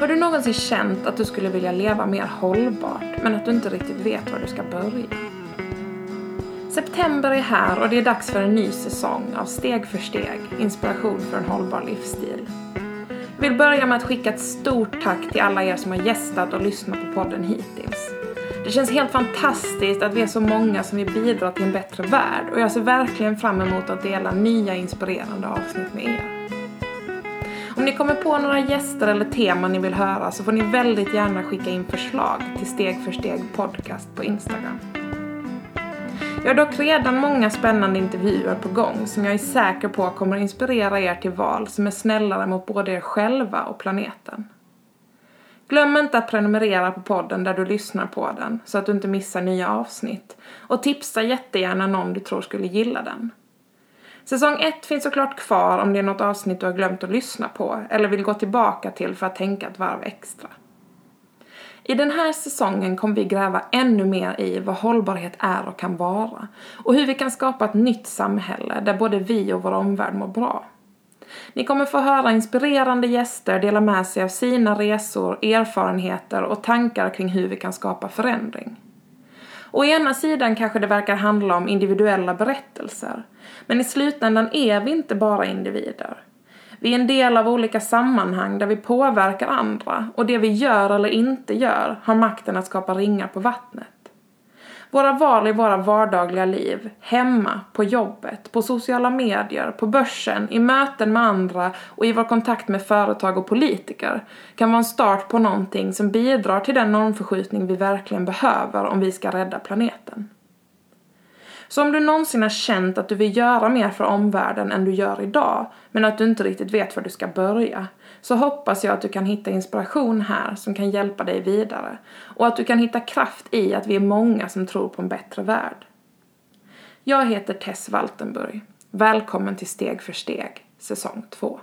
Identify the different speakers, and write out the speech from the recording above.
Speaker 1: Har du någonsin känt att du skulle vilja leva mer hållbart men att du inte riktigt vet var du ska börja? September är här och det är dags för en ny säsong av Steg för steg, inspiration för en hållbar livsstil. Jag vill börja med att skicka ett stort tack till alla er som har gästat och lyssnat på podden hittills. Det känns helt fantastiskt att vi är så många som vill bidra till en bättre värld och jag ser verkligen fram emot att dela nya inspirerande avsnitt med er. Om ni kommer på några gäster eller teman ni vill höra så får ni väldigt gärna skicka in förslag till Steg för steg podcast på Instagram. Jag har dock redan många spännande intervjuer på gång som jag är säker på kommer inspirera er till val som är snällare mot både er själva och planeten. Glöm inte att prenumerera på podden där du lyssnar på den så att du inte missar nya avsnitt. Och tipsa jättegärna någon du tror skulle gilla den. Säsong 1 finns såklart kvar om det är något avsnitt du har glömt att lyssna på eller vill gå tillbaka till för att tänka ett varv extra. I den här säsongen kommer vi gräva ännu mer i vad hållbarhet är och kan vara och hur vi kan skapa ett nytt samhälle där både vi och vår omvärld mår bra. Ni kommer få höra inspirerande gäster dela med sig av sina resor, erfarenheter och tankar kring hur vi kan skapa förändring. Å ena sidan kanske det verkar handla om individuella berättelser, men i slutändan är vi inte bara individer. Vi är en del av olika sammanhang där vi påverkar andra och det vi gör eller inte gör har makten att skapa ringar på vattnet. Våra val i våra vardagliga liv, hemma, på jobbet, på sociala medier, på börsen, i möten med andra och i vår kontakt med företag och politiker kan vara en start på någonting som bidrar till den normförskjutning vi verkligen behöver om vi ska rädda planeten. Så om du någonsin har känt att du vill göra mer för omvärlden än du gör idag, men att du inte riktigt vet var du ska börja, så hoppas jag att du kan hitta inspiration här som kan hjälpa dig vidare och att du kan hitta kraft i att vi är många som tror på en bättre värld. Jag heter Tess Waltenburg. Välkommen till Steg för steg, säsong 2.